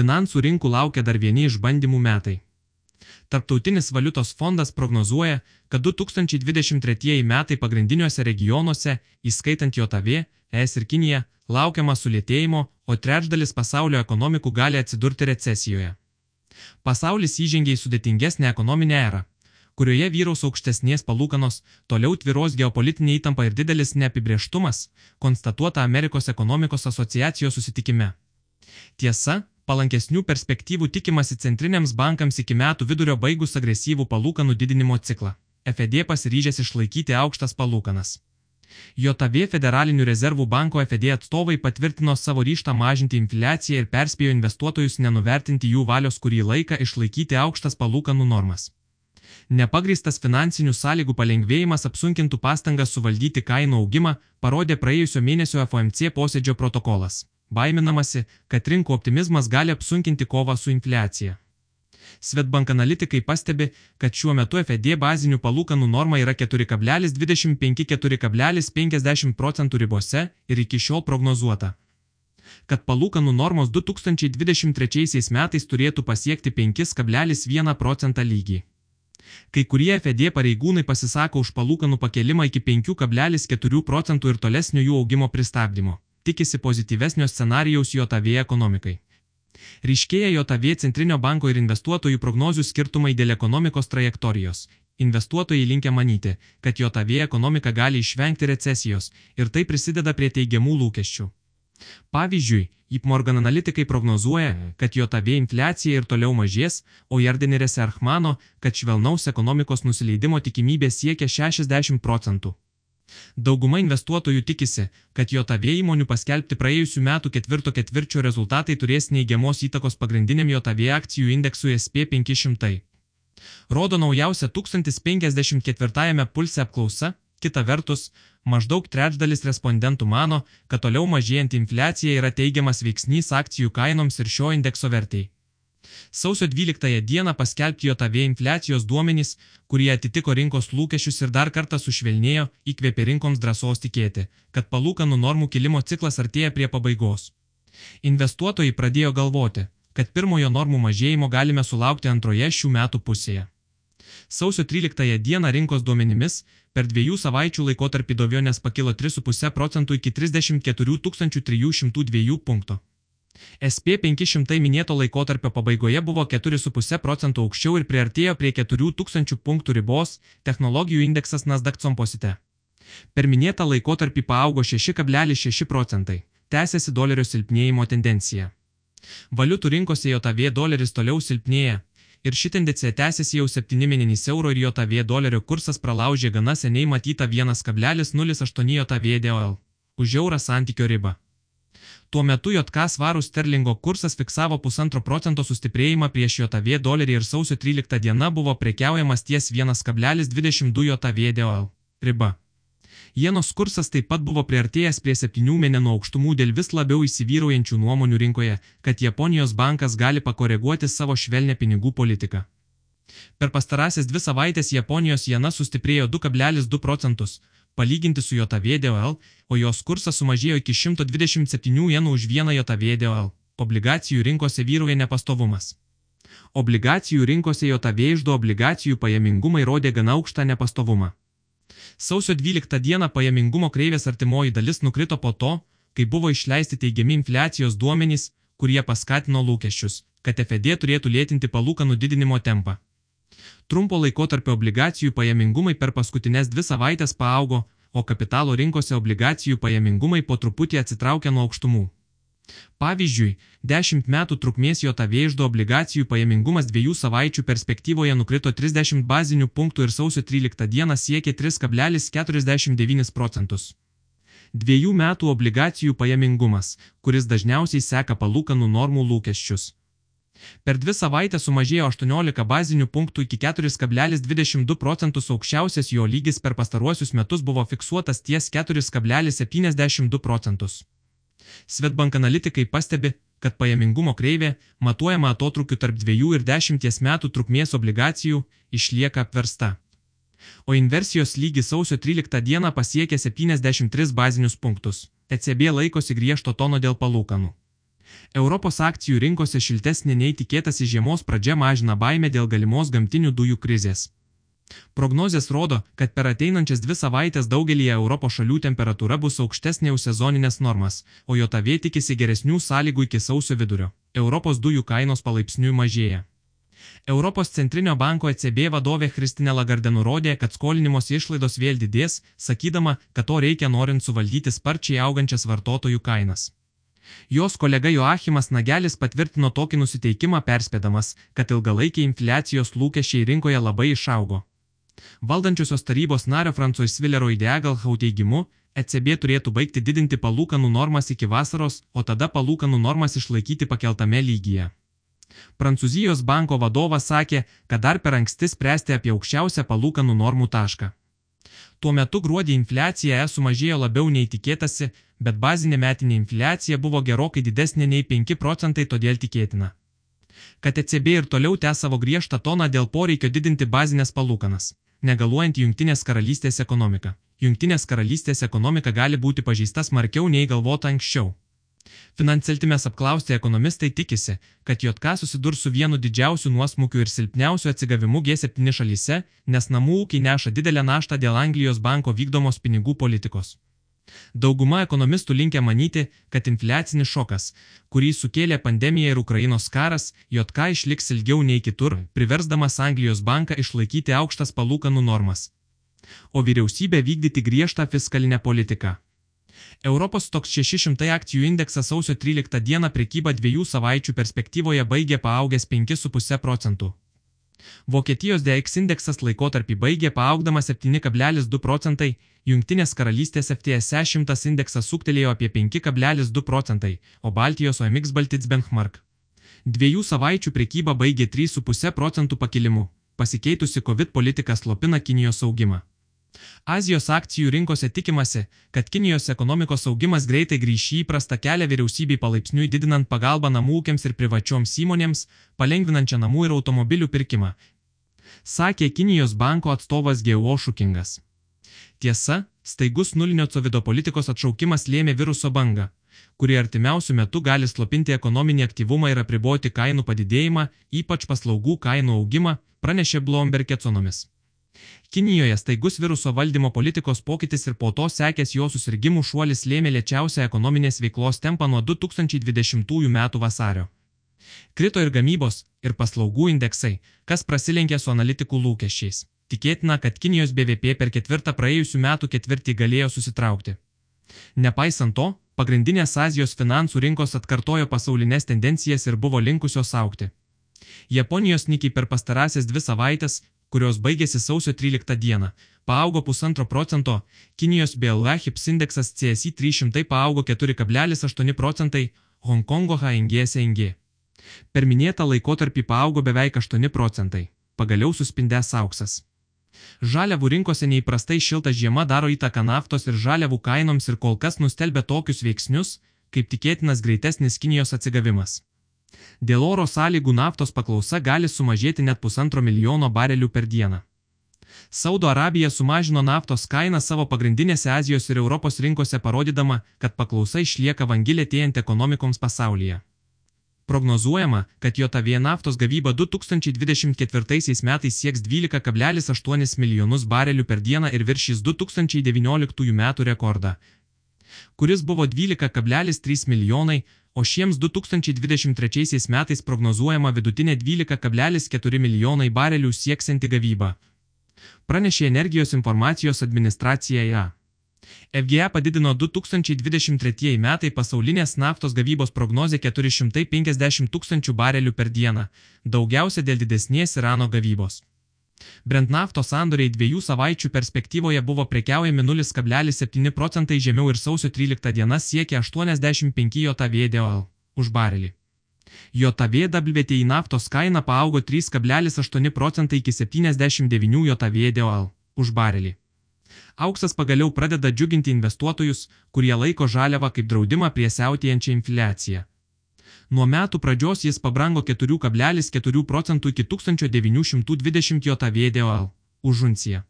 finansų rinkų laukia dar vieni išbandymų metai. Tarptautinis valiutos fondas prognozuoja, kad 2023 metai pagrindiniuose regionuose, įskaitant JAV, ES ir Kinija, laukiama sulėtėjimo, o trečdalis pasaulio ekonomikų gali atsidurti recesijoje. Pasaulis įžengia į sudėtingesnę ekonominę erą, kurioje vyraus aukštesnės palūkanos, toliau tviros geopolitinė įtampa ir didelis neapibrieštumas, konstatuota Amerikos ekonomikos asociacijos susitikime. Tiesa, palankesnių perspektyvų tikimasi centriniams bankams iki metų vidurio baigus agresyvų palūkanų didinimo ciklą. FED pasiryžęs išlaikyti aukštas palūkanas. JAV Federalinių rezervų banko FED atstovai patvirtino savo ryštą mažinti infliaciją ir perspėjo investuotojus nenuvertinti jų valios kurį laiką išlaikyti aukštas palūkanų normas. Nepagristas finansinių sąlygų palengvėjimas apsunkintų pastangas suvaldyti kainų augimą, parodė praėjusio mėnesio FOMC posėdžio protokolas. Baiminamasi, kad rinkų optimizmas gali apsunkinti kovą su infliacija. Svetbank analitikai pastebi, kad šiuo metu FED bazinių palūkanų norma yra 4,25-4,50 procentų ribose ir iki šiol prognozuota, kad palūkanų normos 2023 metais turėtų pasiekti 5,1 procentą lygį. Kai kurie FED pareigūnai pasisako už palūkanų pakelimą iki 5,4 procentų ir tolesnio jų augimo pristabdymo. Tikisi pozityvesnio scenarijaus JAV ekonomikai. Ryškėja JAV centrinio banko ir investuotojų prognozių skirtumai dėl ekonomikos trajektorijos. Investuotojai linkia manyti, kad JAV ekonomika gali išvengti recesijos ir tai prisideda prie teigiamų lūkesčių. Pavyzdžiui, JP Morgan analitikai prognozuoja, kad JAV infliacija ir toliau mažės, o Jardenė Reserch mano, kad švelnaus ekonomikos nusileidimo tikimybė siekia 60 procentų. Dauguma investuotojų tikisi, kad JAV įmonių paskelbti praėjusių metų ketvirto ketvirčio rezultatai turės neigiamos įtakos pagrindiniam JAV akcijų indeksui SP500. Rodo naujausia 1054 pulse apklausa, kita vertus, maždaug trečdalis respondentų mano, kad toliau mažėjant infliacija yra teigiamas veiksnys akcijų kainoms ir šio indekso vertėjai. Sausio 12 dieną paskelbti JAV infliacijos duomenys, kurie atitiko rinkos lūkesčius ir dar kartą sušvelnėjo, įkvėpė rinkoms drąsos tikėti, kad palūkanų normų kilimo ciklas artėja prie pabaigos. Investuotojai pradėjo galvoti, kad pirmojo normų mažėjimo galime sulaukti antroje šių metų pusėje. Sausio 13 dieną rinkos duomenimis per dviejų savaičių laikotarpį dovionės pakilo 3,5 procentų iki 34 302 punktų. SP500 minėto laikotarpio pabaigoje buvo 4,5 procentų aukščiau ir priartėjo prie 4000 punktų ribos, technologijų indeksas Nasdaq composite. Per minėtą laikotarpį paaugo 6,6 procentai, tęsiasi dolerio silpnėjimo tendencija. Valiutų rinkose JAV doleris toliau silpnėja, ir ši tendencija tęsiasi jau 7 mėnesys euro ir JAV dolerio kursas pralaužė gana seniai matytą 1,08 JAV DOL už eurą santykio ribą. Tuo metu JK svarų sterlingo kursas fiksavo pusantro procento sustiprėjimą prieš JV dolerį ir sausio 13 diena buvo prekiaujamas ties 1,22 JV DOL riba. Jienos kursas taip pat buvo priartėjęs prie 7 mėnesių aukštumų dėl vis labiau įsivyraujančių nuomonių rinkoje, kad Japonijos bankas gali pakoreguoti savo švelnę pinigų politiką. Per pastarąsias dvi savaitės Japonijos jena sustiprėjo 2,2 procentus, palyginti su JVDOL, o jos kursas sumažėjo iki 127 jenų už vieną JVDOL. Obligacijų rinkose vyrauja nepastovumas. Obligacijų rinkose JV išdo obligacijų pajamingumai rodė gana aukštą nepastovumą. Sausio 12 dieną pajamingumo kreivės artimoji dalis nukrito po to, kai buvo išleisti teigiami infliacijos duomenys, kurie paskatino lūkesčius, kad FED turėtų lėtinti palūkanų didinimo tempą. Trumpo laikotarpio obligacijų pajamingumai per paskutines dvi savaitės paaugo, o kapitalo rinkose obligacijų pajamingumai po truputį atsitraukia nuo aukštumų. Pavyzdžiui, 10 metų trukmės JAV išdo obligacijų pajamingumas dviejų savaičių perspektyvoje nukrito 30 bazinių punktų ir sausio 13 dieną siekė 3,49 procentus. Dviejų metų obligacijų pajamingumas, kuris dažniausiai seka palūkanų normų lūkesčius Per dvi savaitės sumažėjo 18 bazinių punktų iki 4,22 procentus aukščiausias jo lygis per pastaruosius metus buvo fiksuotas ties 4,72 procentus. Svetbank analitikai pastebi, kad pajamingumo kreivė, matuojama atotrukiu tarp 2 ir 10 metų trukmės obligacijų, išlieka apversta. O inversijos lygis sausio 13 dieną pasiekė 73 bazinius punktus. ECB laikosi griežto tono dėl palūkanų. Europos akcijų rinkose šiltesnė nei tikėtasi žiemos pradžia mažina baimę dėl galimos gamtinių dujų krizės. Prognozės rodo, kad per ateinančias dvi savaitės daugelį Europos šalių temperatūra bus aukštesnė už sezoninės normas, o JOTV tikisi geresnių sąlygų iki sausio vidurio. Europos dujų kainos palaipsniui mažėja. Europos centrinio banko ECB vadovė Kristina Lagarde nurodė, kad skolinimos išlaidos vėl didės, sakydama, kad to reikia norint suvaldyti sparčiai augančias vartotojų kainas. Jos kolega Joachimas Nagelis patvirtino tokį nusiteikimą perspėdamas, kad ilgalaikiai infliacijos lūkesčiai rinkoje labai išaugo. Valdančiosios tarybos nario Francois Villero Ideagalhau teigimu, ECB turėtų baigti didinti palūkanų normas iki vasaros, o tada palūkanų normas išlaikyti pakeltame lygyje. Prancūzijos banko vadovas sakė, kad dar per anksti spręsti apie aukščiausią palūkanų normų tašką. Tuo metu gruodį infliacija E sumažėjo labiau nei tikėtasi, bet bazinė metinė infliacija buvo gerokai didesnė nei 5 procentai, todėl tikėtina, kad ECB ir toliau tęs savo griežtą toną dėl poreikio didinti bazinės palūkanas negaluojant Junktinės karalystės ekonomiką. Junktinės karalystės ekonomika gali būti pažįsta smarkiau nei galvota anksčiau. Financeltimės apklausti ekonomistai tikisi, kad JK susidurs su vienu didžiausiu nuosmukiu ir silpniausiu atsigavimu G7 šalyse, nes namų ūkiai neša didelę naštą dėl Anglijos banko vykdomos pinigų politikos. Dauguma ekonomistų linkia manyti, kad infliacinis šokas, kurį sukėlė pandemija ir Ukrainos karas, JK išliks ilgiau nei kitur, priversdamas Anglijos banką išlaikyti aukštas palūkanų normas. O vyriausybė vykdyti griežtą fiskalinę politiką. Europos toks 600 akcijų indeksas sausio 13 dieną prekybą dviejų savaičių perspektyvoje baigė paaugęs 5,5 procentų. Vokietijos DX indeksas laikotarpį baigė paaugdamas 7,2 procentai, Junktinės karalystės FTSE 100 indeksas suktelėjo apie 5,2 procentai, o Baltijos OMX Baltic Benchmark. Dviejų savaičių prekyba baigė 3,5 procentų pakilimu, pasikeitusi COVID politika slopina Kinijos augimą. Azijos akcijų rinkose tikimasi, kad Kinijos ekonomikos augimas greitai grįš į įprastą kelią vyriausybei palaipsniui didinant pagalbą namų ūkiams ir privačioms įmonėms, palengvinančią namų ir automobilių pirkimą. Sakė Kinijos banko atstovas Geo Šukingas. Tiesa, staigus nulinio covido politikos atšaukimas lėmė viruso bangą, kuri artimiausių metų gali slopinti ekonominį aktyvumą ir apriboti kainų padidėjimą, ypač paslaugų kainų augimą, pranešė Bloomberg ekonomis. Kinijoje staigus viruso valdymo politikos pokytis ir po to sekęs jo susirgymų šuolis lėmė lėčiausią ekonominės veiklos tempą nuo 2020 m. vasario. Krito ir gamybos, ir paslaugų indeksai, kas prasilenkė su analitikų lūkesčiais. Tikėtina, kad Kinijos BVP per ketvirtą praėjusių metų ketvirtį galėjo susitraukti. Nepaisant to, pagrindinės Azijos finansų rinkos atkartojo pasaulinės tendencijas ir buvo linkusios aukti. Japonijos nikiai per pastarąsias dvi savaitės kurios baigėsi sausio 13 dieną, paaugo pusantro procento, Kinijos BLA HIPS indeksas CSI 300 paaugo 4,8 procentai, Hongkongo HNG SNG. Per minėtą laikotarpį paaugo beveik 8 procentai, pagaliau suspindęs auksas. Žaliavų rinkose neįprastai šilta žiema daro įtaką naftos ir žaliavų kainoms ir kol kas nustelbė tokius veiksnius, kaip tikėtinas greitesnis Kinijos atsigavimas. Dėl oro sąlygų naftos paklausa gali sumažėti net pusantro milijono barelių per dieną. Saudo Arabija sumažino naftos kainą savo pagrindinėse Azijos ir Europos rinkose parodydama, kad paklausa išlieka vangilėtėjant ekonomikoms pasaulyje. Prognozuojama, kad JOTV naftos gavyba 2024 metais sieks 12,8 milijonus barelių per dieną ir viršys 2019 metų rekordą, kuris buvo 12,3 milijonai, o šiems 2023 metais prognozuojama vidutinė 12,4 milijonai barelių sieksianti gavyba. Pranešė Energijos informacijos administracija JA. FGA padidino 2023 metai pasaulinės naftos gavybos prognozę 450 tūkstančių barelių per dieną, daugiausia dėl didesnės Irano gavybos. Brent naftos sandoriai dviejų savaičių perspektyvoje buvo prekiaujami 0,7 procentai žemiau ir sausio 13 diena siekė 85 JVDOL už barelį. JVWTI naftos kaina paaugo 3,8 procentai iki 79 JVDOL už barelį. Auksas pagaliau pradeda džiuginti investuotojus, kurie laiko žaliavą kaip draudimą prie siautėjančią infliaciją. Nuo metų pradžios jis pabrango 4,4 procentų iki 1920 JVDOL už unciją.